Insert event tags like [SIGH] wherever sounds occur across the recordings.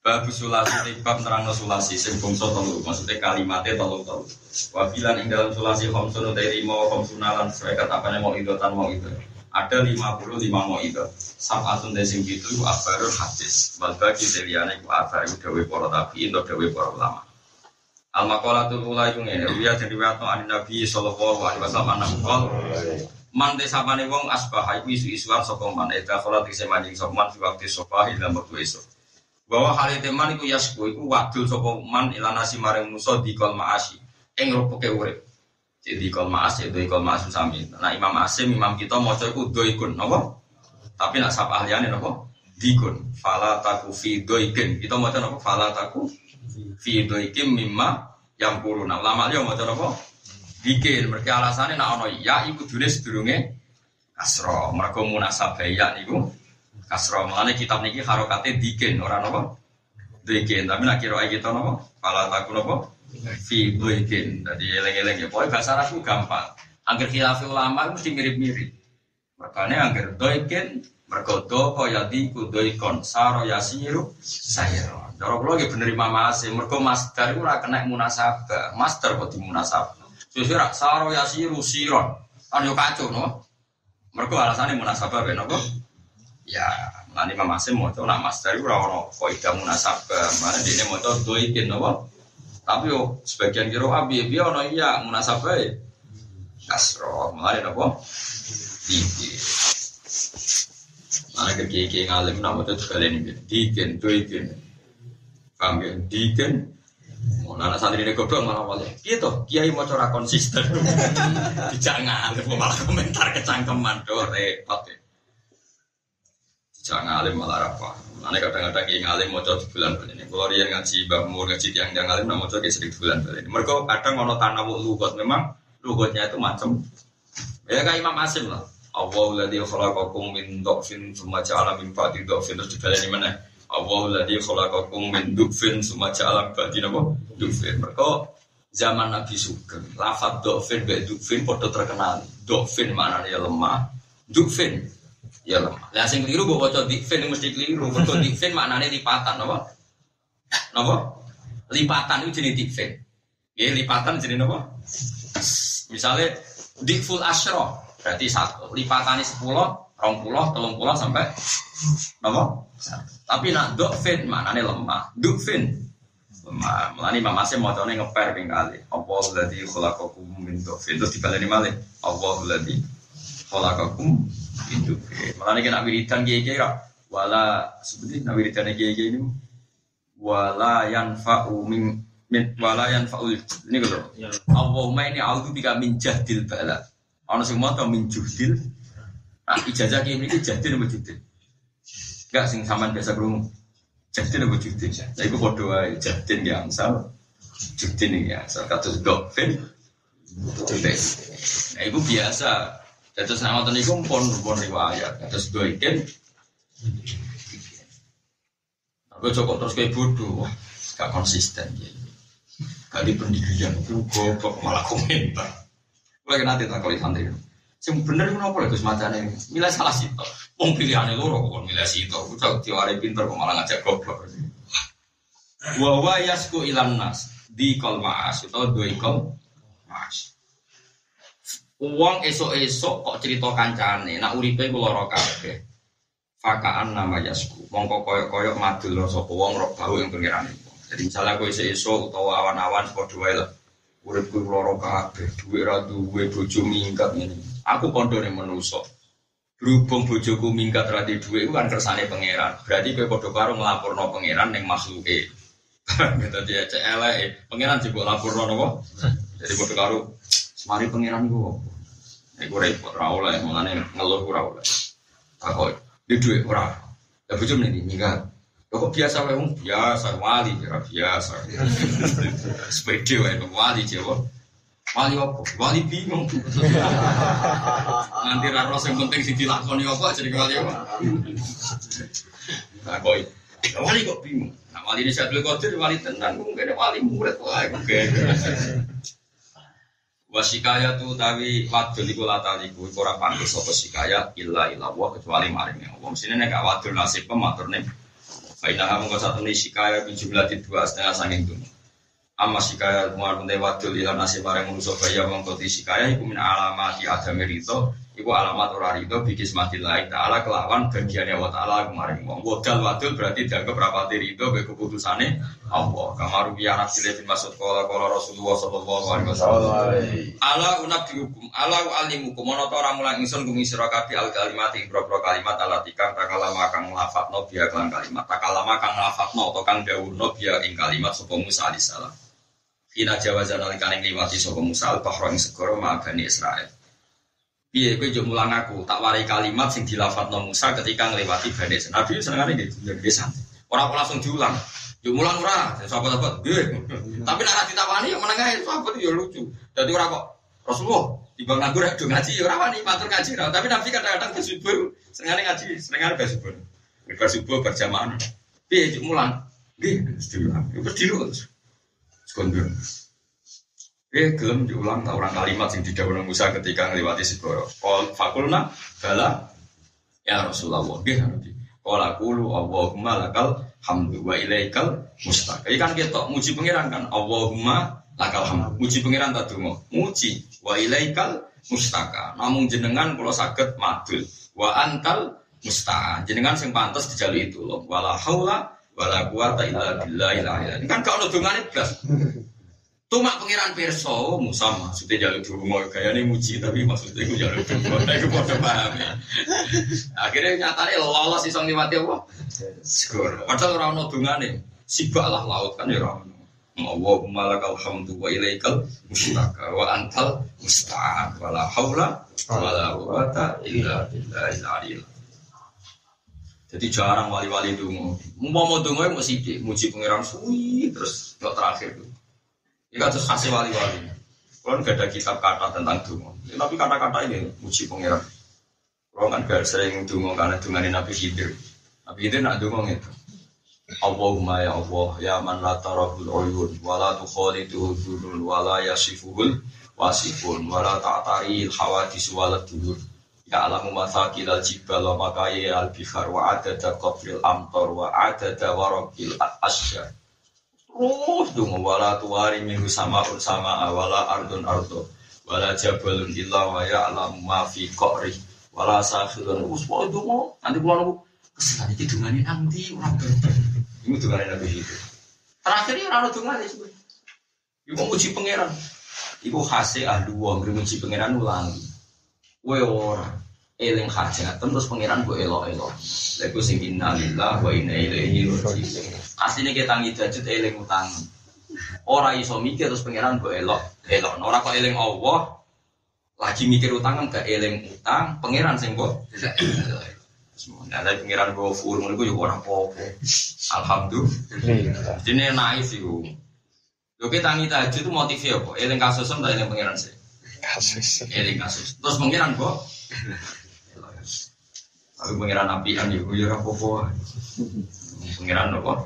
Babu sulasi tibab nerangno sulasi sing bangsa telu maksudnya kalimatnya telu telu. Wabilan ing dalam sulasi khamsun utai lima khamsunalan sesuai apane mau idotan mau itu. Ada 55 mau itu. Sab'atun dari sing itu akbarul hadis. Wal bagi deliyane ku akbar iku dawe para tabi'in atau dawe para ulama. Al maqalatul ula iku ngene, wiya dari wato an Nabi sallallahu alaihi wasallam nang kol. Man desapane wong asbah iku isu-isuan sapa man eta salat ise manjing sapa man fi waktu sabah ila bahwa hal itu man iku yasku iku wadul sapa man ilanasi maring musa di kol maasi. Ing rupuke urip. Jadi kol maas itu kol maas sami nah imam asim imam kita maca iku doikun napa? Tapi nak sapa ahliane napa? Dikun. Fala taku fi doikin. Kita maca napa? Fala taku fi doikin mimma yang kuruna ulama yo maca napa? Dikin mereka alasannya nak ya iku dune sedurunge kasro mereka munasabah ya niku kasro mengenai kitab niki harokatnya dikin orang apa dikin tapi nak kira kita nopo? Kalau takut nopo? Fi dikin jadi eleng-eleng ya. Pokoknya bahasa Arabku gampang. Agar khilaf ulama mesti mirip-mirip. Makanya agar doikin mergodo kaya di kudoikon saro yasiru sayro Cara kula nggih bener mergo iku ora kena munasabah. Masdar kok dimunasabah. Sesuk rak saro yasiru siron. Kan no. Mergo alasane munasabah ben apa? Ya, nanti Imam Asim mau coba nak mas dari orang kok ida munasabah, mana dia mau coba doikin apa? Tapi yo sebagian kira abi dia ono iya munasabah ya. Kasro, mulai apa? Diki. Mana ke kiai ngalim nama tuh kalian ini dikin doikin. Paham ya? Mau nana santri ini goblok malah wali. Gitu, kiai mau coba konsisten. [LAUGHS] Jangan, malah komentar kecangkeman do repot ya. Jangan alim malah apa. Mana kadang-kadang yang alim mau coba bulan ini. Kalau dia ngaji bamur ngaji tiang yang alim, mau coba sering bulan ini. Mereka kadang mau tanah lugot memang lugotnya itu macam. Ya kayak Imam Asim lah. Allah ladhi khalaqakum min dhafin summa ja'ala min ba'di dhafin terus dibaleni mana? Allah ladhi khalaqakum min dhafin summa ja'ala ba'di napa? Dhafin. Mereka zaman Nabi Sugeng, lafadz dhafin be dhafin padha terkenal. Dhafin maknanya lemah, dhafin ya lemah. Lah sing keliru mbok waca dhafin mesti keliru. Mergo dhafin maknanya lipatan napa? Napa? Lipatan itu jenis dhafin. Ya lipatan jenis napa? Misalnya dikful asyro berarti satu lipatannya sepuluh rong puluh telung puluh sampai nomor tapi nak dokfin mana nih lemah dokfin lemah melani mama saya mau ngeper pinggali Allah lagi kholakokum min dokfin terus dibaleni malih Allah lagi kholakokum min dokfin melani kena wiridan kiai kiai wala seperti nak wiridan kiai kiai ini wala yanfa'u min min wala yanfa'ul ini gitu Allahumma ini a'udzu bika min jahdil bala Ono sing mau min juhdil. Nah, ijazah kiai ini jahdil apa juhdil? Enggak sing sampean biasa krungu. Jahdil apa juhdil? Lah iku padha wae jahdil ya amsal. Juhdil ya asal kados dokfin. Nah, iku biasa. Terus nama tadi pun pun riwayat. Terus doikin. Aku cocok terus kayak bodoh. Gak konsisten ya. Pendirian. Itu goblok malah komentar. Lagi nanti tak kali santri. Sing bener itu apa lagi semacamnya ini? Milih salah sih toh. Wong pilihannya loro kok milih sih toh. Udah tiwari pinter kok malah ngajak goblok. Wa wa yasku ilan nas di kol maas atau dua maas. Uang esok-esok kok cerita kancane, nak uripe kula ora kabeh. Fakaan nama yasku, mongko koyok-koyok madul rasa wong rok bau yang pengiran Jadi misalnya kowe esok utawa awan-awan padha wae lah urip kuwi loro kabeh, duwe ra duwe bojo minggat ngene. Aku kandhane manusa. Berhubung bojoku minggat ra duwe duwe kan kersane pangeran. Berarti kowe padha karo nglaporno pangeran ning makhluke. [LAUGHS] Dadi ya cek eleke, pangeran jebok laporno napa? Jadi padha karo semari pangeran opo? Iku repot ra oleh, mulane ngeluh ora oleh. Takok, di duwe ora. Ya bojo mrene minggat. Kok biasa wae wong biasa wali ya biasa. [LAUGHS] Sepede wae wali Jawa. Wali apa? Wali bingung. Nanti ra sing penting sing dilakoni apa jadi wali apa? Ya, wali kok bingung. Nah, wali ini Syaikhul Qadir, wali tenan, mungkin wali murid wah, oke. Wasikaya tuh tapi wadul iku lataliku iku ora pantes apa sikaya illa illa wa kecuali maring Allah. Mesti nek gak wadul nasib pematurne. Faina hamu kok satu nih sikaya jumlah di dua setengah sanging dunia. Amma sikaya muar pun wadul ila nasib maring manusa kaya di sikaya iku min alamati adami rito Iku alamat ora rido bikis mati lain ta'ala kelawan bagiannya wa ta'ala kemarin. Wong Wadal wadul berarti dianggap rapati rido be keputusane Allah. Kamaru biya nasile bin masud kola kola Rasulullah sallallahu alaihi wasallam. Ala unab dihukum ala alimukum Mono to mulang ingsun kumi sira kabeh al kalimat boro kalimat ala tikang takalama kang lafadzno biya kelan kalimat. Takalama kang lafadzno to kang dawuhno biya ing kalimat sapa Musa alaihi salam Kina jawazan alikane liwati sapa Musa al-bahra ing segara Israel Iya, gue jauh mulang aku tak warai kalimat sing dilafat Musa ketika ngelewati Bani Nabi seneng ini gitu, jadi santai. Orang langsung diulang. Jauh mulang ora, sahabat sahabat, Tapi nak ditawani yang menengah itu sahabat ya lucu. Jadi orang kok Rasulullah di bang nganggur ya ngaji ya orang nih matur ngaji Tapi Nabi kadang-kadang bersubur, seneng ngaji, seneng bersubur. Bersubur berjamaah. Iya, jauh mulang. Gue diulang, itu diulang. Sekondur. Eh gelem diulang orang kalimat yang didawuh Musa ketika ngelewati Siboro. Kol fakulna bala ya Rasulullah. Nggih Nabi. Kala kulu Allahumma lakal hamdu wa ilaikal mustaq. Iki kan kita muji pangeran kan Allahumma lakal hamdu. Muji pangeran tak. Muji wa ilaikal mustaka. Namun jenengan kula saged madul. Wa antal musta'an. Jenengan sing pantes dijalu itu loh. Wala haula wala quwata illa billah. Ini kan gak ono dongane blas. Tumak pengiran perso, Musa maksudnya jalur dungo, kayaknya muji tapi maksudnya itu jalur dungo, nah itu pada paham ya. Akhirnya nyatanya lolos isong mati apa? Skor. Padahal orang no dungane, sibaklah laut kan ya orang. Allahumma lakal hamdu wa ilaikal musyraka wa antal musta'an wa la hawla wa la quwata illa billahil aliyil. Jadi jarang wali-wali dungo. Mau mau dungo ya mau sidik, muji pengiran suwi terus nggak terakhir tuh. Ini terus kasih wali-wali. Kalau nggak ada kitab kata tentang dungo, ya, tapi kata-kata ini muji pangeran. Kalau kan gak sering dungo karena dungani Nabi Khidir. Nabi Khidir nak dungo itu. Allahumma ya Allah ya man la tarahul uyun wa la tukhaliduhu dhulun wa la yasifuhul wasifun wa la ta'tari hawadis wa la dulur ya alamu mathaqil al jibal wa makayi al bihar wa adada qabril amtar wa adada asjar Terus dong wala tuwari minggu sama ur sama wala ardun ardo wala jabalun illa wa ya'lamu ma fi qari wala sakhirun us wa dong nanti pulang aku kesan iki dungane nang ndi ora berber. Iku dungane Nabi itu. Terakhir ya ora dungane sebenarnya. Iku muji pangeran. Iku khase ahli wong muji pangeran ulangi. Kowe eling hajat terus pangeran gue elok-elok. Lha iku sing innalillahi wa inna ilaihi raji'un. Aslinya kita tangi dajut eling utang. Orang iso mikir terus pangeran gue elok, elok. Orang kok eling Allah, lagi mikir utang kan gak eling utang, pangeran sing kok. Nah, tapi pangeran gue fur, gue juga orang popo. Alhamdulillah. Jadi naik sih gue. Oke tangi tahajud itu motifnya apa? Eling kasus tak eling pangeran sih. Kasus. Eling kasus. Terus pangeran kok. Tapi pangeran api kan ya, gue apa-apa. Pengiran nopo.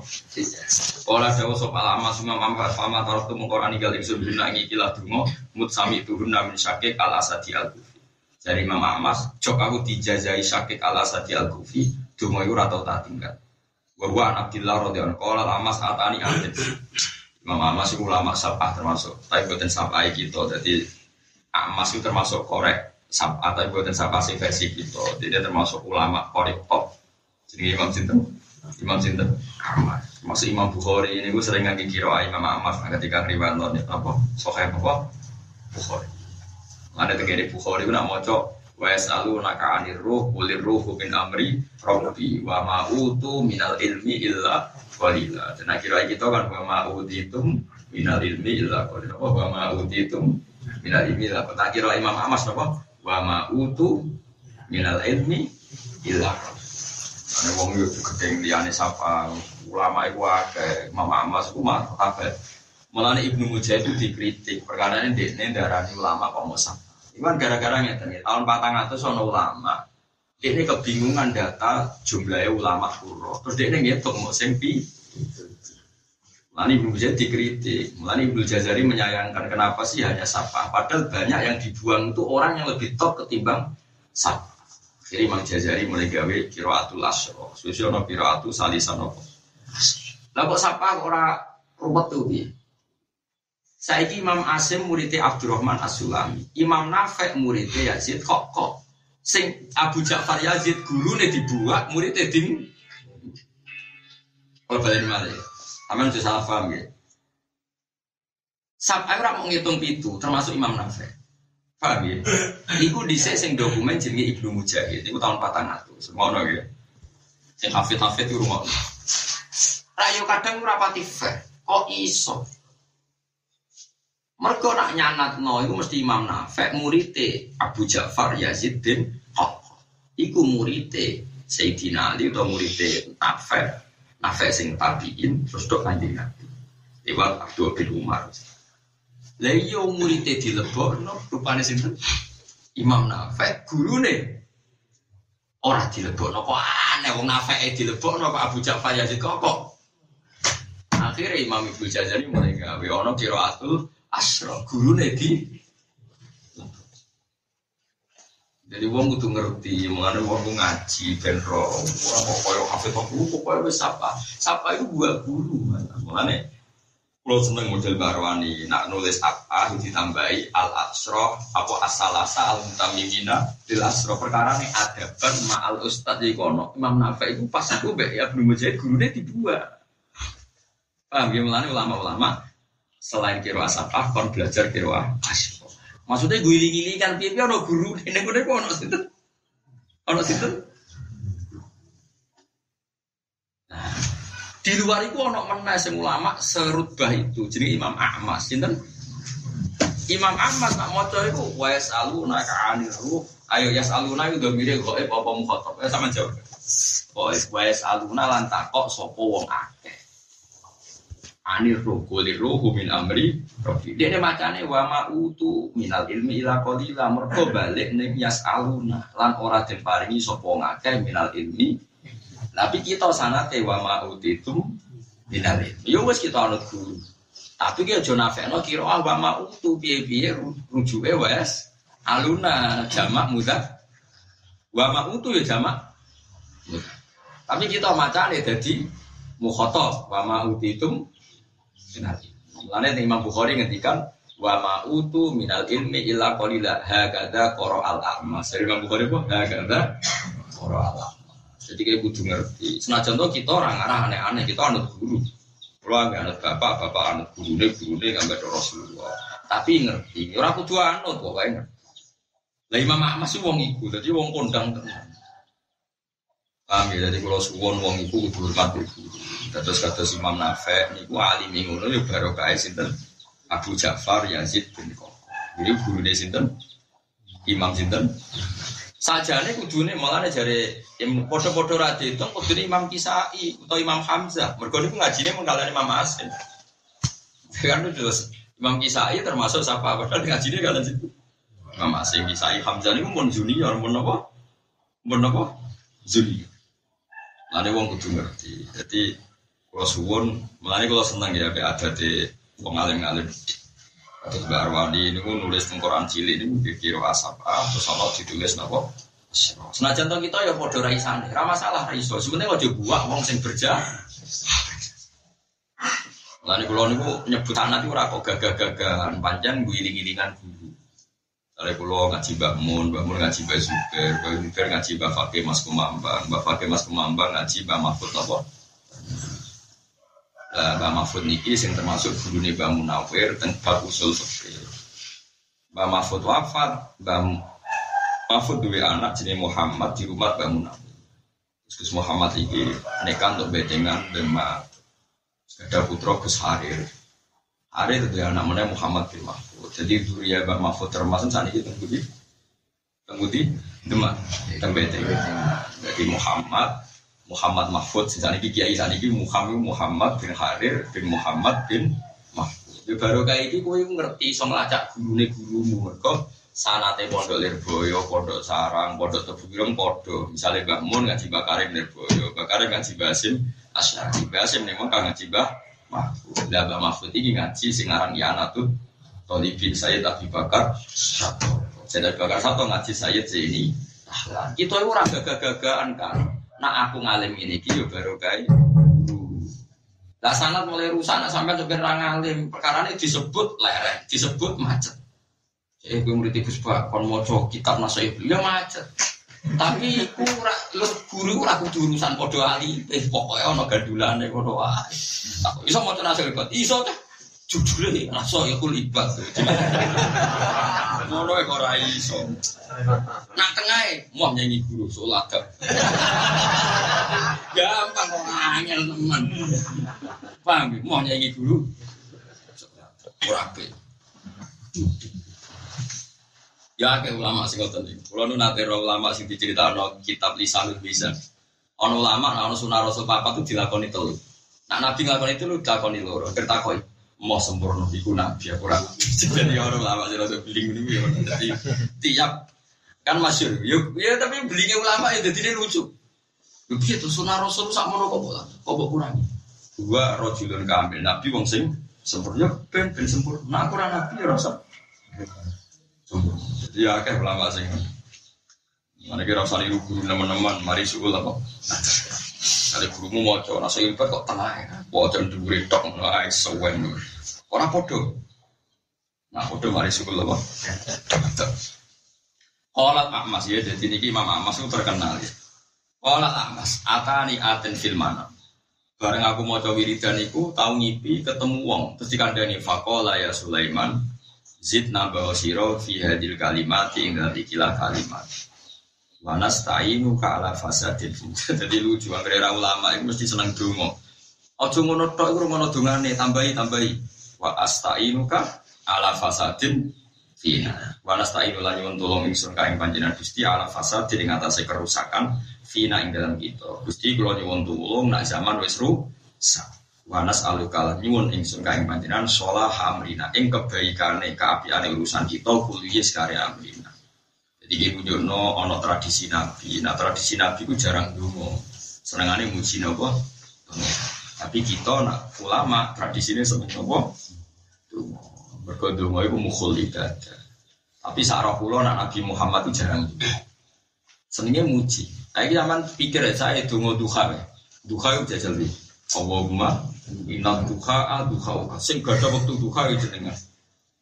Olah dawa sop alama summa mampat fama taruh tu mengkorani gal ingsun guna ngikilah dungo mut sami turun namin syakik al asadi al kufi. Dari mama amas, cok aku dijazai syakik al asadi al kufi, dungo itu ratau tak tinggal. Bahwa anak Abdillah radhiyallahu anhu qala amas atani amin. Imam Amas itu ulama sabah termasuk, tapi buatan sabah gitu. Jadi Amas itu termasuk korek sabah, tapi buatan sabah sih versi gitu. Jadi termasuk ulama korek top. Jadi Imam Sinten. Imam Sinten Ahmad. Imam Bukhari ini gue sering ngaji kira Imam Ahmad nah, ketika riwayat apa Sahih apa Bukhari. Ada tegere Bukhari gue nak cok wa yasalu naka anir ruh kulir ruh bin amri rabbi wa ma utu minal ilmi illa qalila. Dan akhirnya kita kan wa ma utitum minal ilmi illa qalila. Wa ma utitum minal ilmi illa qalila. Kira Imam Ahmad apa? Wa ma utu minal ilmi illa. Ini wong yo gede liyane sapa ulama iku akeh, mama mas ku mah kabeh. Mulane Ibnu Mujahid itu dikritik, perkara ini dia darani ulama kok mau sapa. Iwan gara-gara ngeten ya, tahun 400 ono ulama. Ini kebingungan data jumlahnya ulama kuro. Terus dia ngitung mau sempi. Mulane Ibnu Mujahid dikritik. Mulane Ibnu Jazari menyayangkan kenapa sih hanya sapa. Padahal banyak yang dibuang itu orang yang lebih top ketimbang sapa. Jadi Imam Jazari mulai gawe kiraatul asro. Susiono kiraatul salisano. Lah kok sapa ora ruwet tuh piye? Saiki Imam Asim muridnya Abdurrahman As-Sulami. Imam Nafek muridnya Yazid kok kok. Sing Abu Ja'far Yazid gurune dibuat muridnya ding. Oh balik malah. Aman sudah salah paham ya. Sampai orang mau ngitung pitu, termasuk Imam Nafek. Paham ya? Iku di sing dokumen jenenge Ibnu Mujahid. Iku tahun 400. Ngono ya. Sing hafid-hafid itu rumah. Rayo kadang ora pati. Kok iso? Mergo nak nyanat no, itu mesti Imam Nafek murite Abu Ja'far Yazid bin. Iku murite Sayyidina Ali atau murite Nafek. Nafek sing tabiin terus dok kanjeng Nabi. Lewat Abdul bin Umar. Lah iya murite dilebokno rupane sinten? Imam Nafek gurune ora dilebokno kok aneh wong Nafek dilebokno kok Abu Ja'far Yazid kok kok. Akhirnya Imam Ibnu Jazari mulai gawe kiraatul asro guru di jadi wong kudu ngerti mengenai wong ku ngaji ben ro kok koyo hafid kok guru pokoke wis sapa. Sapa itu gua guru mengenai kalau seneng model barwani nak nulis apa ditambahi al asro apa asal asal al mutamimina dil asro perkara nih adaban ma al ustad di kono imam nafa itu pas aku be ya belum jadi gurunya dibuat. Paham ya melani ulama-ulama? Selain kiro asapah kon belajar kiro asyik maksudnya gue iling kan piye ono guru [LAUGHS] ini gue kok ono situ. Ono situ. Nah, di luar itu ono mana sing ulama serutbah itu jadi Imam Ahmad sinten? Imam Ahmad nak maca iku wa yasaluna ka anil ruh. Ayo yasaluna itu domire goib apa mukhatab? Ya sama jawab. Wa yasaluna lan takok sapa wong akeh anir roh kulir roh min amri rofi dia ini macane wa ma'utu minal ilmi ila qalila. Mergo balik ning yas aluna lan ora den paringi sapa ngakeh minal ilmi. Tapi kita sanate wa ma'utitum minal ilmi. Yo wis kita anut guru. Tapi ki aja nafekno kira ah wa ma'utu piye-piye rujuke wes aluna jamak mudah. Wa ma'utu ya jamak mudah. Tapi kita macane dadi mukhatab wa ma'utitum minal Mulane Imam Bukhari ngendikan wa ma'utu minal ilmi illa qalila hakadha qara al a'mas. Dari Imam Bukhari kok hakadha qara al a'mas. Jadi kayak kudu ngerti. Senajan to kita orang arah aneh-aneh, kita anut guru. Kalau nggak anut bapak, bapak anut guru deh, guru nggak ada Rasulullah. Tapi ngerti, orang kudu anut pokoknya. Lah Imam Ahmad sih wong iku, jadi wong kondang tenan. Paham ya, jadi kalau suwon wong iku kudu hormat guru. Terus kata Imam Nafek, niku alim ngono ya kaya sinten Abu Ja'far Yazid bin Koko. Jadi gurunya sinten Imam sinten sajane kudune malah jare podo-podo ra diitung kudune Imam Kisai atau Imam Hamzah. Mergo niku ngajine mengkalani Imam Asim. Kan terus Imam Kisai termasuk siapa padahal ngajine kalian situ. Imam Asim Kisai Hamzah niku mun junior mun apa? Mun apa? Junior. Lalu wong kudu ngerti. Jadi kalau suwon, melani kalau seneng ya ada di wong alim-alim. Terus Mbak Arwani ini pun nulis tengkoran cilik ini pikir asap ah terus apa ditulis nopo. Senajan to kita ya podo raisane, ra masalah ra iso. Sebenarnya aja buak wong sing berja. Lah niku niku nyebut anak itu ora kok gagah-gagahan panjang guling-gilingan Dari pulau ngaji Mbak Mun, Mbak Mun ngaji Mbak Zubair, Mbak Zubair ngaji Mbak Fakih Mas Kumambang, Mbak Fakih Mas Kumambang ngaji Mbak Mahfud apa? Mbak Mahfud niki sing termasuk guru nih Mbak Munawir bab usul fikih. Mbak Mahfud wafat, Mbak Mahfud dua anak jenis Muhammad di rumah Mbak Munawir. Terus Muhammad iki nekan untuk bedengan Mbak ada putra Gus Harir. Harir itu anak mana Muhammad bin Mahfud. Jadi Duria Mbak Mahfud termasuk saat ini tunggu di tunggu di Demak, tembe Jadi Muhammad Muhammad Mahfud, sisa ini kiai sisa ini Muhammad Muhammad bin Harir bin Muhammad bin Mahfud. Ya baru kayak ini gue ngerti so ngelacak guru nih gurumu mereka sanate pondok Lirboyo, pondok Sarang, pondok Tebu pondok. Misalnya Mbak Mun ngaji Bakarim Lirboyo, Bakarim ngaji Basim, Asyari Basim nih kan ngaji Mbah Mahfud. Lah Mbah Mahfud ini ngaji singaran Yana tuh Tolibin Sayyid Abi Bakar Sato. Sayyid Abi Bakar Sato ngaji Sayyid ini. Kita itu orang gagah-gagahan kan. Nah aku ngalim ini yo baru kayak Lah sanat mulai rusak nak sampai supir ngalim perkara ini disebut lereng, disebut macet. Jadi gue murid ibu sebab kon mojo kitab nasai ya macet. Tapi ku ora lu guru ora kudu urusan padha ali, eh pokoke ana gandulane ngono wae. Iso maca nasai kok. Iso teh jujure rasa ya kulibat. Ngono kok ora iso. Nak tengah mau nyanyi guru sholat. Gampang kok angel teman. Paham mau nyanyi guru. Ora Ya ke ulama sing ngoten iki. Kula nu nate ulama sing diceritakno kitab Lisanul Bisa. Ana ulama ana sunah Rasul papa itu dilakoni telu. Nak nabi nglakoni itu lu dilakoni loro. Kertakoi mau sempurna iku nabi aku ora. [LAUGHS] Jadi orang ulama sing rada beling niku ya. Jadi tiap kan masyur. Ya, ya tapi belingnya ulama ya jadi lucu. Ya piye to sunah Rasul sak mono kok kok kok kurangi. Dua rojulun kamil nabi wong sing sempurna ben ben sempurna. Nah aku ora nabi ya rasa. Jadi ya kayak ulama sing Mana kira usah niru guru teman-teman, mari suul apa? Kali gurumu mau coba nasi ilfat kok tenang ya, baca duri tok mulai sewen. Orang podo, nah podo mari suul apa? Kolat Ahmas ya, jadi ini Imam Ahmas itu terkenal ya. Kolat Ahmas, atani aten filmana. Bareng aku mau coba wiridan iku, tahu ngipi ketemu wong, terus dikandani fakola ya Sulaiman, Zid nabawa siro fi hadil kalimat ing dari kila kalimat. Wanas ta'inu ka ala fasadin. [LAUGHS] Jadi lucu anggere ulama itu mesti seneng donga. Aja ngono tok iku ngono dongane tambahi tambahi. Wa astainu ka ala fasadin fina. Wanas ta'inu lan nyuwun tulung ingsun ka ing panjenengan Gusti ala fasadin ing atase kerusakan fina ing dalam kita. Gusti kula nyuwun tulung nak zaman wis rusak. Wanas alukal nyuwun ingsun kaing panjenengan sholah amrina ing kebaikane kaapiane urusan kita kuliah sekali amrina. Jadi iki no ana tradisi nabi. Nah tradisi nabi ku jarang donga. Senengane muji napa? Tapi kita nak ulama tradisine seneng napa? Donga. Mergo donga iku mukhul ibadah. Tapi sarah kula nak Nabi Muhammad itu jarang donga. Senenge muji. Ayo zaman pikir saya donga duha. Duha itu jajal. Allahumma inna duha duha uka. Sing gada waktu duha itu jenengan.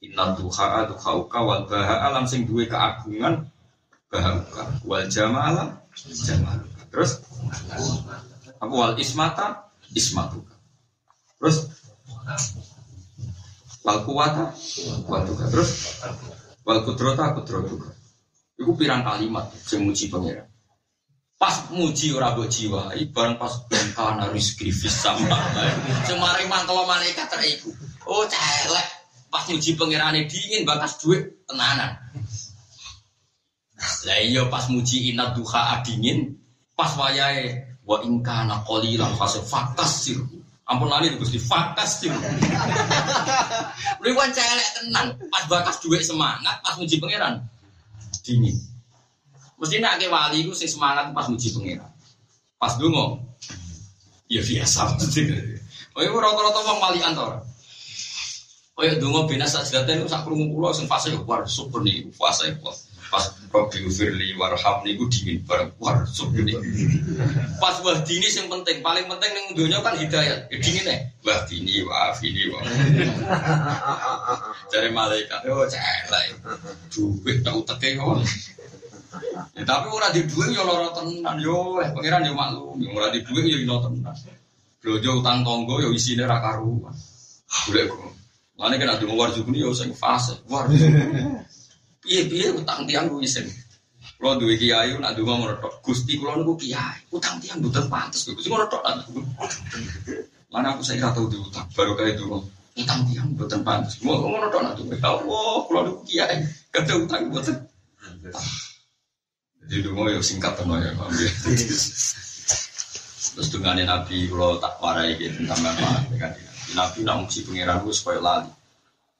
Inna duha duha uka wal alam. Sing duwe keagungan baha uka. Wal jamala jamal terus? Apa? Wal ismata ismatuka. Terus? Wal kuwata kuwatuka. Terus? Wal kudrota kudrotuka itu pirang kalimat sing muji Pas muji ora mbok jiwa, bareng pas bengkana rizki fis sama. Semari mangkel malaikat iku. Oh celek. Pas muji pangerane dingin bakas duit tenanan. Lah iya pas muji inat duha dingin, pas wayahe wa ingkana qalilan fase sir. Ampun lali Gusti fakas sir. Lu kan celek tenan, pas bakas duit semangat, pas muji pangeran dingin. Mesti nak ke wali itu sih semangat pas muji pengira. Pas dungo, ya biasa. [LAUGHS] Oh itu rata-rata bang wali antar. Oh ya dungo bina saat itu sak pulau sing fase war super nih fase pas Robi Firli warham nih gue dingin bareng war super nih. Pas wah dini yang penting paling penting yang dunia kan hidayat. Ya, dingin nih wah dini wah ini wah. Cari malaikat. Oh celek. Duit tak utek Ya, tapi ora di duit ya lara tenan yo, eh pangeran yo maklum, yo ora di duit yo ino tenan. Blojo utang tonggo yo isine ra karuan. Golek kok. Mane kena dungo warjubni yo sing fase. War. Piye-piye utang tiang ku isin. Kulo duwe kiai nak donga ngono. Gusti kulo niku kiai, utang tiang mboten pantes. Gusti ngono tok. Mana aku saya tahu diutang, baru kayak itu utang tiang mboten pantes. Ngono tok nak duwe. Allah, kulo niku kiai, kada utang mboten. Jadi dulu ya singkat teman ya, Terus dengan Nabi kalau tak warai gitu sampai apa dengan Nabi. Nabi nak muji pangeran gue supaya lali.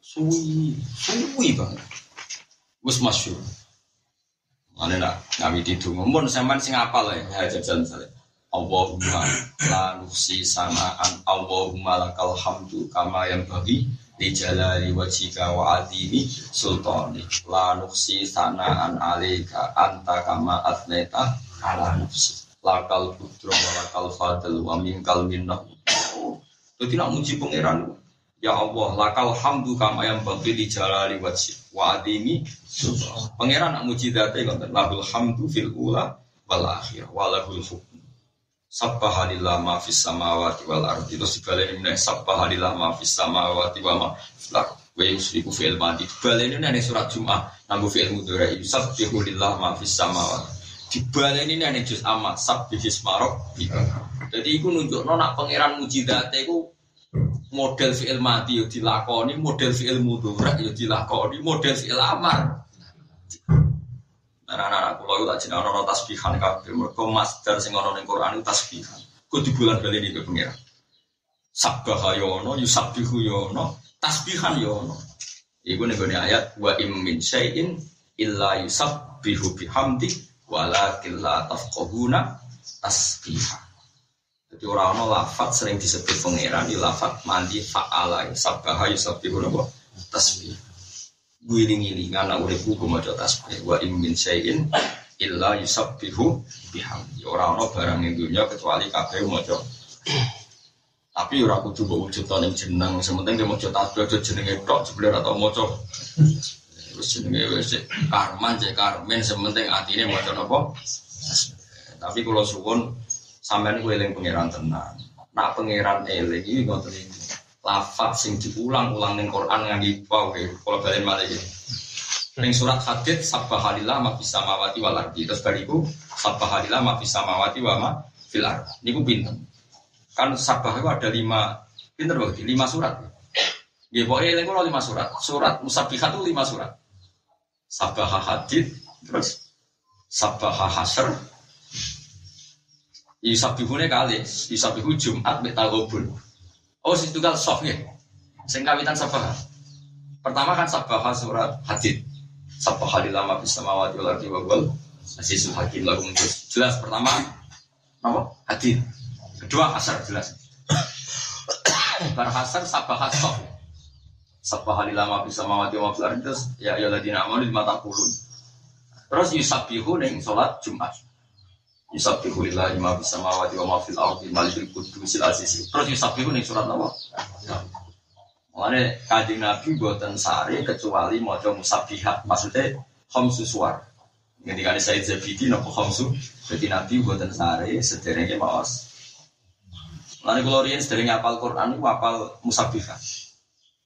Suwi, suwi banget. Gus masyur. Mana nak kami didungu. Mun sampean sing apal ya, ya jajan misalnya. Allahumma la nuksi sanaan Allahumma lakal hamdu kama yang bagi di jalali wajika wa adimi sultani. La nuksi sanaan alika anta kama atneta ala nafsi. Lakal putro wa lakal fadl wa minkal minnah. Jadi nak muji pangeran. Ya Allah lakal hamdu kama yang bagi di jalali wajik wa adimi sultani. Pangeran nak muji konten lahul hamdu fil ula wal akhir Sabbahalillah ma fis samawati wal ardi. Terus dibaleni meneh sabbahalillah ma fis samawati wa ma fil ardi wa yusriku fi'il madi. Dibaleni nang surat Jumat nganggo fi'il mudhari. Yusabbihu lillah ma fis samawati. Dibaleni nang juz amma sabbihis marok jadi iku nunjukno nak pangeran mujizate iku model fi'il madi yo dilakoni. Model fi'il mudhari yo dilakoni. Model fi'il amar Anak-anak kulo itu tak jeneng ana tasbihan kabeh. Mergo masdar sing ana ning Quran itu tasbihan. Ku di bulan kali ini pengira. Sabbaha yono, yusabbihu yono, tasbihan yono. Iku nih ayat wa im min syai'in illa yusabbihu bihamdi walakin la tafqahuna tasbiha. Jadi orang-orang lafat sering disebut pengiran di lafat mandi fa'ala sabbaha yusabbihu nopo tasbih guling-gilingan nak uripku ku maca tasbih wa im min syai'in illa yusabbihu bihamdi. Ora ana barang ning dunya kecuali kabeh maca. Tapi ora kudu mbok wujud ning jeneng, sementing dia maca tasbih aja jenenge tok jebule atau maca. Wis jenenge wis karman cek karmen sementing atine maca napa? Tapi kalau suwun sampean kuwi eling pangeran tenan. Nak pangeran eling iki ngoten iki lafat sing diulang-ulang ning Quran nganggo wow kalau balen malih. Ning surat Hadid sabbahalillah ma fis samawati wal ardi. Terus bariku sabbahalillah ma fis samawati wa ma fil ardi. Niku pinten? Kan sabbah itu ada lima pinter berarti lima surat. Nggih pokoke eling kula lima surat. Surat musabbihat itu lima surat. Sabbah Hadid terus Sabbah Hasr Yusabihune kali, Yusabihu Jumat mek. Oh, situ kan soft ya. Sing kawitan sabah. Pertama kan sabah surat hadid. Sabah hadilama bisa mawati wal ardi wa wal asisul hakim lagu Jelas pertama apa? Hadid. Kedua asar jelas. Bar hasar sabah soft. Sabah hadilama bisa mawati wal ardi terus ya ya ladina amanu di mata kulun. Terus yusabihu ning salat Jumat. Yusabbihu lillahi ma fis samawati wa ma fil ardi malikul qudusil aziz. Terus yusabbihu ning surat apa? Mulane Kanjeng Nabi boten sare kecuali maca musabbihat. Maksudnya khamsu suwar. Ketika Said Zabidi napa khamsu? Jadi Nabi boten sare sederenge maos. Mulane kula riyen sederenge apal Quran niku apal musabbihat.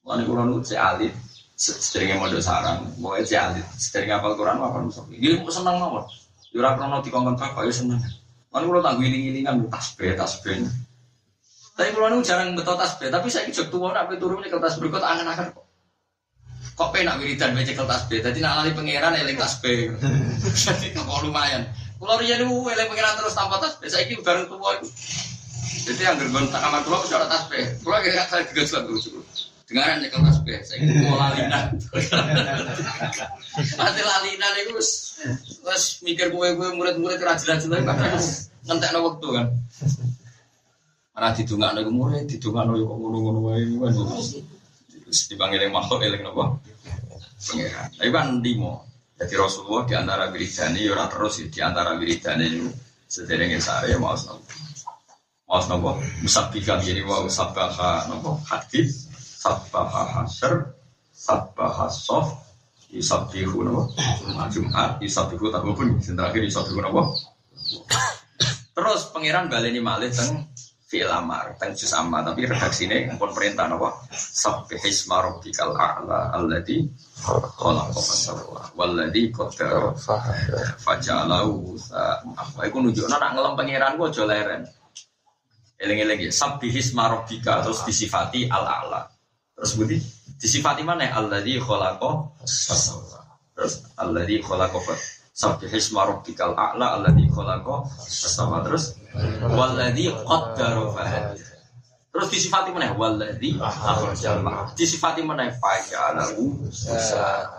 Mulane kula nu cek alit sederenge mondok sarang, pokoke cek alit. Sederenge apal Quran apal musabbihat. Nggih seneng mawon. Yura krono dikongkon bapak ya seneng. Kan kalau tak giling-gilingan tasbih tasbih. Tapi kalau nu jarang betul tasbih, tapi saya jok tua nak turun di kertas berikut angan-angan kok. Kok penak wiridan baca kertas tasbih, jadi nak lali pangeran eling tasbih. Jadi kok lumayan. Kalau dia nu eling pangeran terus tanpa tasbih, saya ini bareng tua itu. Jadi yang gergon tak kamar kulo bisa tasbih. Kulo kira saya juga suatu lucu. Dengaran nyekel tasbih, saya mau lalinan. [LAUGHS] Nanti lalinan itu wes mikir gue gue murid-murid rajin-rajin lagi kadang ngentek no waktu kan. Mana didungak no murid, didungak no kok ngono-ngono wae kan. Dipanggil yang makhluk eling nopo. Pengiran. Tapi kan limo. Jadi Rasulullah di antara wiridane ya ora terus di antara wiridane itu sederenge saya mau nopo. Mau nopo musabbihan jadi wa musabbaha nopo hadis sabbaha hasr sabbaha sof Jumat yusabbihu tak pun sing terakhir yusabbihu napa? Terus pangeran baleni malih teng fi'il amar teng juz amma tapi redaksine pun perintah napa? Isma rabbikal a'la alladzi khalaqa fasawwa walladzi qaddara faja'alahu apa iku nunjukno nak ngelem pangeran ku aja leren. Eling-eling ya sabbih isma rabbika terus disifati al-a'la Terus budi disifati mana? Alladzi khalaqa fasawwa. Terus alladzi khalaqa Sabbi hisma rabbikal a'la alladzi khalaqa sama terus walladzi qaddara fahad. Terus disifati mana? Walladzi akhrajal ma. Disifati mana? Faja'alahu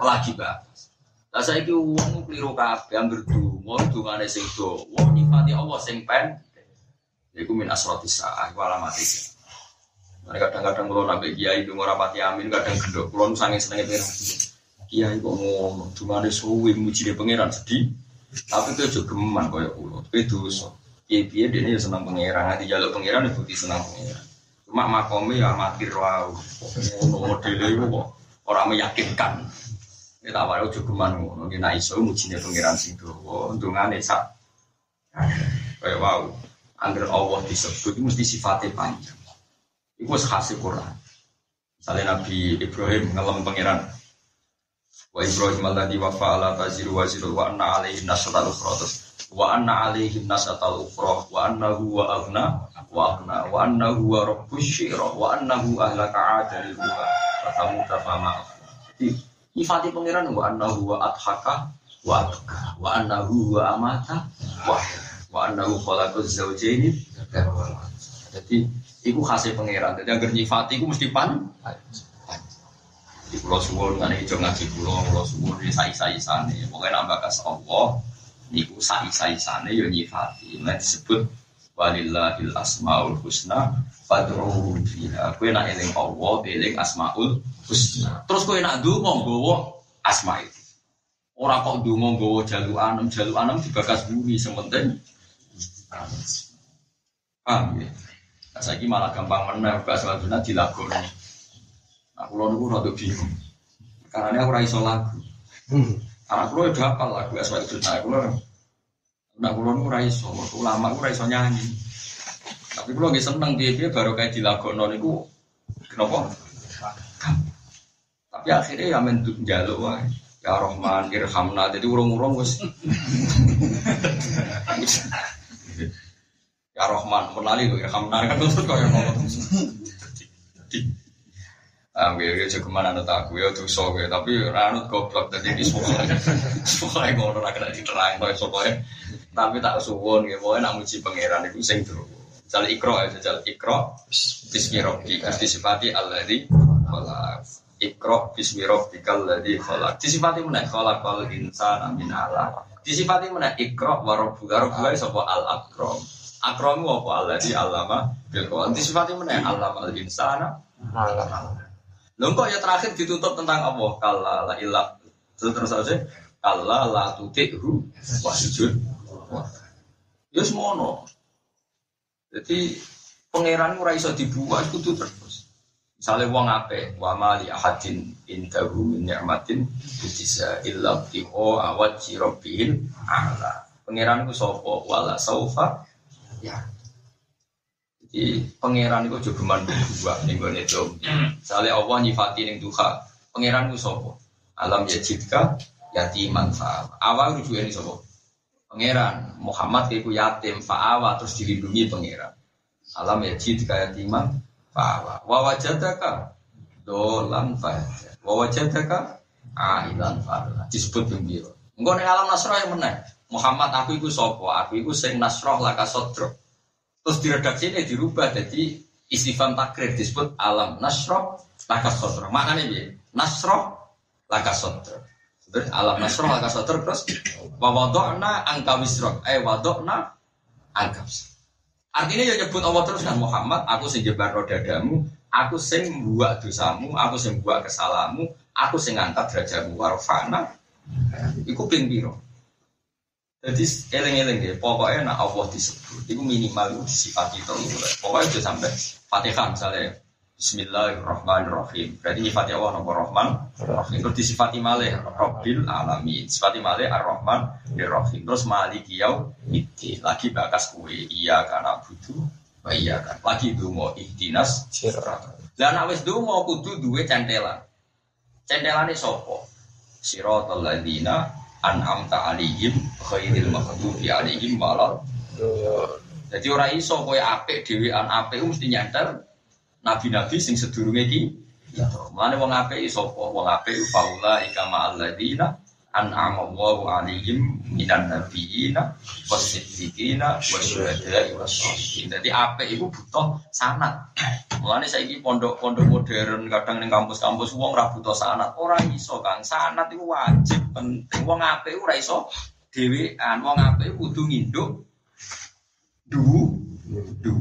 lagi ba. Lah saiki wong kliru kabeh anggere donga dongane sing do. Wong nyifati Allah sing pen. Iku min asratis sa'ah iki. Mereka kadang-kadang kalau nabi kiai itu rapati amin, kadang gendok. Kalau nusangin senengnya pengiran. Kiai kok ngomong, cuma ada suwi muji dia pengiran sedih. Tapi itu juga geman kayak pulau. Tapi dosa. Kiai kiai dia ini senang pengiran, nanti jalur pengiran itu bukti senang pengiran. Cuma makomnya ya mati rawu. Ngono modelnya itu kok orang meyakinkan. Kita awalnya juga geman ngono. Kita iso muji dia pengiran sing doa. Untungnya sak. Kayak wow. Angger Allah disebut itu mesti sifatnya panjang. Itu khasih Quran. Misalnya Nabi Ibrahim ngelam pangeran. Wa Ibrahim alladhi wa fa'ala taziru wa ziru wa anna alaihi nasatal ukhra wa anna alaihi nasatal ukhra wa annahu wa aghna wa aghna wa annahu wa rabbus syira wa annahu ahlaka adal wa fatamu tafama pangeran wa annahu wa adhaka wa adhaka wa annahu wa amata wa wa annahu khalaqaz zawjaini jadi Iku khasnya pangeran. Jadi agar nyifati iku mesti pan. Di pulau suwon kan hijau ngaji pulau pulau suwon di sai sai sana. Pokoknya nambah kas Allah. Niku sai sana yo nyifati. Nah disebut walillahil asmaul husna fad'uhu fiha. Kowe nak eling Allah, eling asmaul husna. Terus kowe nak ndonga nggawa asma itu. Ora kok ndonga nggawa jalu anem, jalu anem dibakas bumi sementing. Paham ya? Saya malah gampang menang, gak selanjutnya dilakoni. Aku lalu niku rada bingung. Karena ini aku raiso lagu. Karena aku udah hafal lagu asal itu. Nah, aku lalu Nah, aku lalu raiso. Aku lama aku raiso nyanyi. Tapi aku lagi seneng dia dia baru kayak dilakoni niku. Kenapa? Tapi akhirnya ya mentuk jaluk wae. Ya Rahman, irhamna. Jadi urung-urung wis. [LAUGHS] Ya Rahman, menali kok ya Hamdan kan terus kok ya ngomong. Ah, gue gue cukup mana nut aku ya tuh so gue tapi ranut goblok tadi di sekolah, sekolah ngono nak kena diterang tuh sekolah. Tapi tak suwon gue mau nak muji pangeran itu sing tuh. Jal ikro ya, jal ikro. Bismillahirrahmanirrahim. Terus disifati alladzi khalaq. Ikro bismillahirrahmanirrahim alladzi khalaq. Disifati mana? Khalaqal insana min alaq. Disifati mana? Ikro warabbuka. Rabbuka sapa al akram. Akromu apa Allah di alama bil Quran. Disifati mana? Alama al insana. Lho kok ya terakhir ditutup tentang Allah. Kalla la ilah. Terus terus aja. Kalla la tuti'hu wasjud. Ya semono. Jadi pangeran ora iso dibuat kudu terus. Misalnya wong ape, wa mali ahadin indahu min ni'matin bisa illa tiho awat jirobbil ala. Pangeran ku sapa wala saufa ya. Jadi pangeran itu juga geman dua nih gue itu. Misalnya Allah nyifati nih duha. Pangeran itu sopo alam ya jika yatiman fa awal rujuk ini sopo pangeran Muhammad itu yatim fa'awa terus dilindungi pangeran. Alam ya jika yatiman fa'awa. Wawajadaka dolan fa wawajadaka ailan fa disebut gembira enggak nih alam nasrah yang menang Muhammad aku itu sopo, aku itu sing nasroh laka sodro. Terus di redaksi ini dirubah jadi istifam takrir disebut alam nasroh laka sodro. Maknanya dia nasroh laka sodro. Terus alam nasroh laka sodro terus wawadokna angka wisrok. Eh wadokna angka Artinya ya nyebut Allah terus kan Muhammad, aku sing jebar dadamu, aku sing buat dosamu, aku sing buat kesalamu, aku sing ngangkat derajatmu warfana. Iku ping. Jadi eleng-eleng deh, pokoknya nak Allah disebut, itu minimal itu sifat itu. Pokoknya itu sampai Fatihah misalnya, Bismillahirrahmanirrahim. Berarti nyifati Allah nama Rahman, Rahim. Terus disifati malih Rabbil Alamin. Sifati malih Ar-Rahman, Rahim. Terus maliki yau, itu lagi bakas kue, iya karena butuh, iya kan. Lagi dungo ihdinas, dan nak wis dungo kudu duwe centelan. Centelane sopo? Siratal ladina an'amta alihim khairil maghdubi alihim walal jadi orang iso kowe apik dhewean apik mesti nyantel nabi-nabi sing sedurunge iki Mulane wong apik sapa? Wong apik faula ika ma'al ladina an'ama Allahu alaihim minan nabiyina wasiddiqina wasyuhada'i wassalihin. Dadi apik iku butuh sanad. Mulane saiki pondok-pondok modern kadang ning kampus-kampus wong ora butuh sanad. Ora iso Kang, sanad iku wajib penting. Wong apik ora iso dhewean. Wong apik kudu nginduk du du.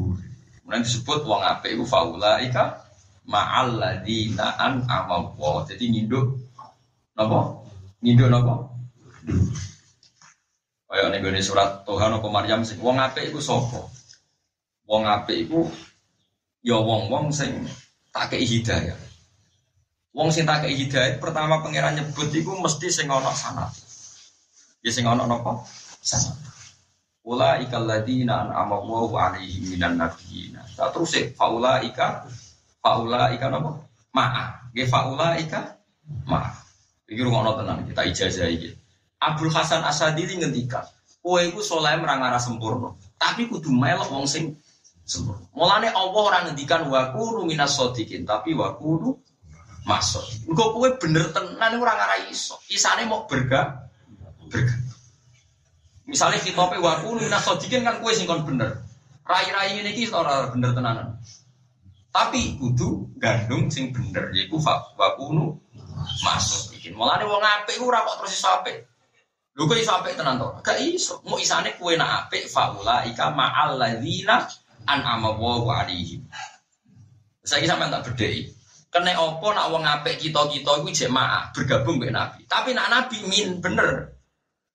Mulane disebut wong apik iku faulaika ma'al ladzina an'ama Allah. Jadi nginduk napa? Nginduk napa? Kaya ning surat Tuhan apa Maryam sing wong apik iku sapa? Wong apik iku ya wong-wong sing tak kei hidayah. Wong sing tak kei hidayah pertama pangeran nyebut iku mesti sing ana sanad. Ya sing ana napa? Sanad. Ula ikal ladina an'ama Allahu alaihim minan nabiyina. Tak terus e faula ika faula ika napa? Ma'a. Nggih faula ika ma'a. Iki rungokno tenan kita ijazah iki. Abdul Hasan Asadili ngendika, kowe iku saleh merang arah sempurna, tapi kudu melok wong sing sempurna. Mulane Allah ora ngendikan wa kunu minas shodiqin, tapi wa kunu masuk. Engko kowe bener tenan ora ngarah iso. Isane mau berga berga. Misalnya wa kunu minas shodiqin kan kowe sing kon bener. Rai-rai ini iki ora bener tenanan. Tapi kudu gandung sing bener yaiku wa kunu masuk. Mulane wong apik ora kok terus iso apik. Lho kok iso apik tenan to? Gak iso. Mau isane kuwe nak apik faula ika ma'al ladzina an'ama Allahu alaihim. Saiki sampean tak bedheki. Kene opo nak wong apik kita-kita iku jek maah bergabung mbek Nabi. Tapi nak Nabi min bener.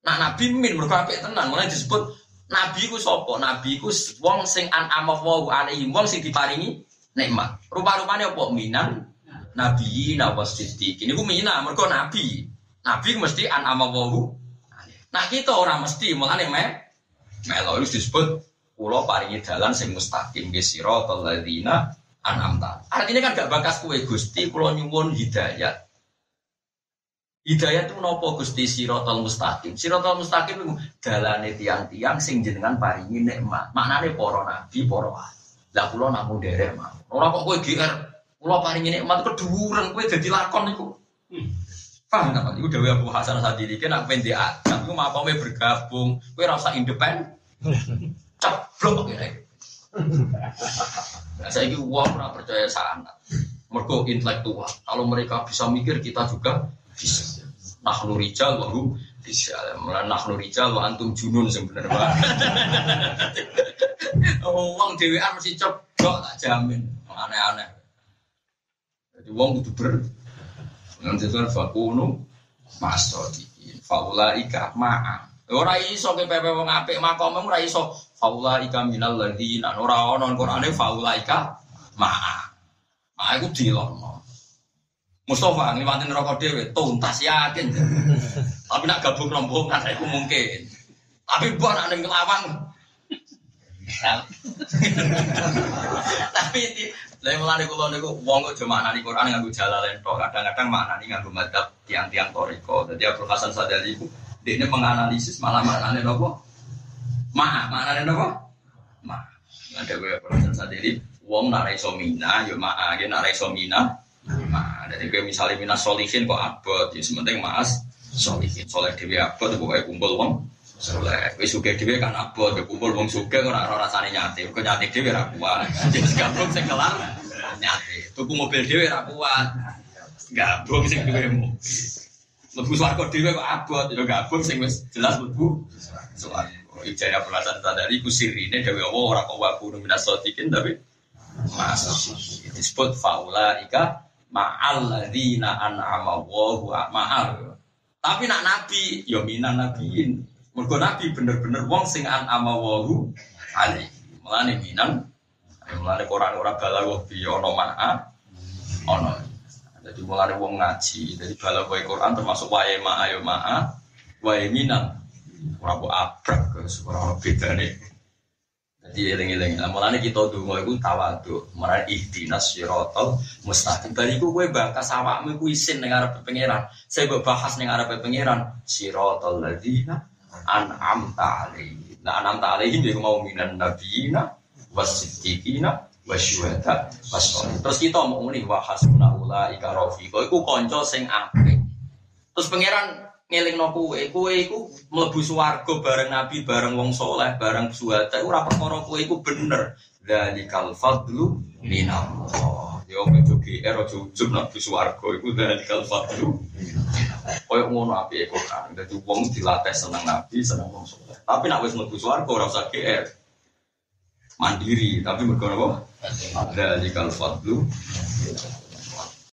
Nak Nabi min mergo tenan. Mulane disebut Nabi ku sapa? Nabi ku wong sing an'ama Allahu alaihim, wong sing diparingi nikmat. Rupa-rupane opo minan nabi nawas siddiq. Ini ku mina mergo nabi. Nabi mesti an amawahu. Nah kita orang mesti mulane me itu disebut pulau paringi jalan sing mustaqim ge siratal ladzina an'amta. Artinya kan gak bakas kue Gusti kula nyuwun hidayat. Hidayat itu nopo Gusti siratal mustaqim. Siratal mustaqim itu dalane tiang-tiang sing jenengan paringi nikmat. Maknane para nabi, para Lah kula namung derek mah. Ora kok kowe GR Kulo paling ini emat keduren kue jadi lakon itu. Paham nggak? Itu Dewi Abu Hasan Sadili kan aku aku mau apa bergabung, kue rasa independen, [LAUGHS] ceblok ya. Nah, saya ini uang pernah percaya sana, mereka intelektual. Kalau mereka bisa mikir, kita juga bisa. Nah, nurijal baru bisa. Malah nah nurijal, lo antum junun sebenarnya. Uang Dewi mesti ceblok tak jamin, aneh-aneh. Jadi wong kudu ber nanti itu fakunu masodikin faula ika ma'a ora iso ke pepe wong apik makom ora iso faula ika minal ladzina ora ono Qur'ane faula ika ma'a. Ma'a iku dilono Mustafa ngliwatin neraka dhewe tuntas yakin. Tapi nak gabung rombongan iku mungkin. Tapi mbok nak ning ngelawang tapi Lah mulane kula niku wong kok maknani Quran nganggo jalalain tok, kadang-kadang maknani nganggo madzhab tiang-tiang toriko. Dadi Abdul Hasan Sadali iku dekne menganalisis malah maknane napa? Ma, maknane napa? Ma. Ada gue Hasan Sadali wong nak iso mina yo ma, ge nak iso mina. Ma, dadi gue misalnya mina solihin kok abot, ya sementing mas solihin. Soleh dhewe abot pokoke kumpul wong soleh. Wis sugih dhewe kan abot, kumpul wong sugih ora ora rasane nyate. Kok nyate dhewe ora kuat. [LAUGHS] Wis gabung sing kelar nyate. Tuku mobil dhewe ora kuat. Gabung sing duwe mobil. Lebu swarga dhewe kok abot, ya gabung sing jelas lebu swarga. Ijaya perasaan sadari ku sirine dewe Allah ora kok waku minas sotikin tapi masuk disebut faula ika ma'al ladzina an'ama Allahu ma'al. Tapi nak nabi, ya minan nabiin. Mergo nabi bener-bener wong sing an amawahu ali. Mulane minan mulane Quran ora balaghah bi ana ma'a ana. Jadi mulane wong ngaji, jadi balaghah Quran termasuk wae ma'a ya ma'a, wae minan. Ora kok abrak ora bedane. Jadi eling-eling. Lah mulane kita donga iku tawadhu, marang ihdinas siratal mustaqim. Bariku kowe bakas awakmu iku isin ning arep pangeran. Saya mbok bahas ning arep pangeran siratal ladzina an'amta alaihim. Nah an'amta alaihim dia mau minan nabiyina wasiddiqina wasyuhada wasolih. Terus kita mau muni wa hasbuna ulaika rafiqa. Iku kanca sing apik. Terus pangeran ngelingno kowe, kowe iku mlebu swarga bareng nabi, bareng wong soleh, bareng suhada iku ora perkara kowe iku bener. Dzalikal fadlu minallah. Yo ojo GR ojo ujub nabi swarga iku dzalikal fadlu. Koyo ngono apike Quran. Dadi wong dilatih seneng nabi, seneng wong soleh. Tapi nek wis mlebu swarga ora usah GR. Mandiri, tapi mergo apa? Dzalikal fadlu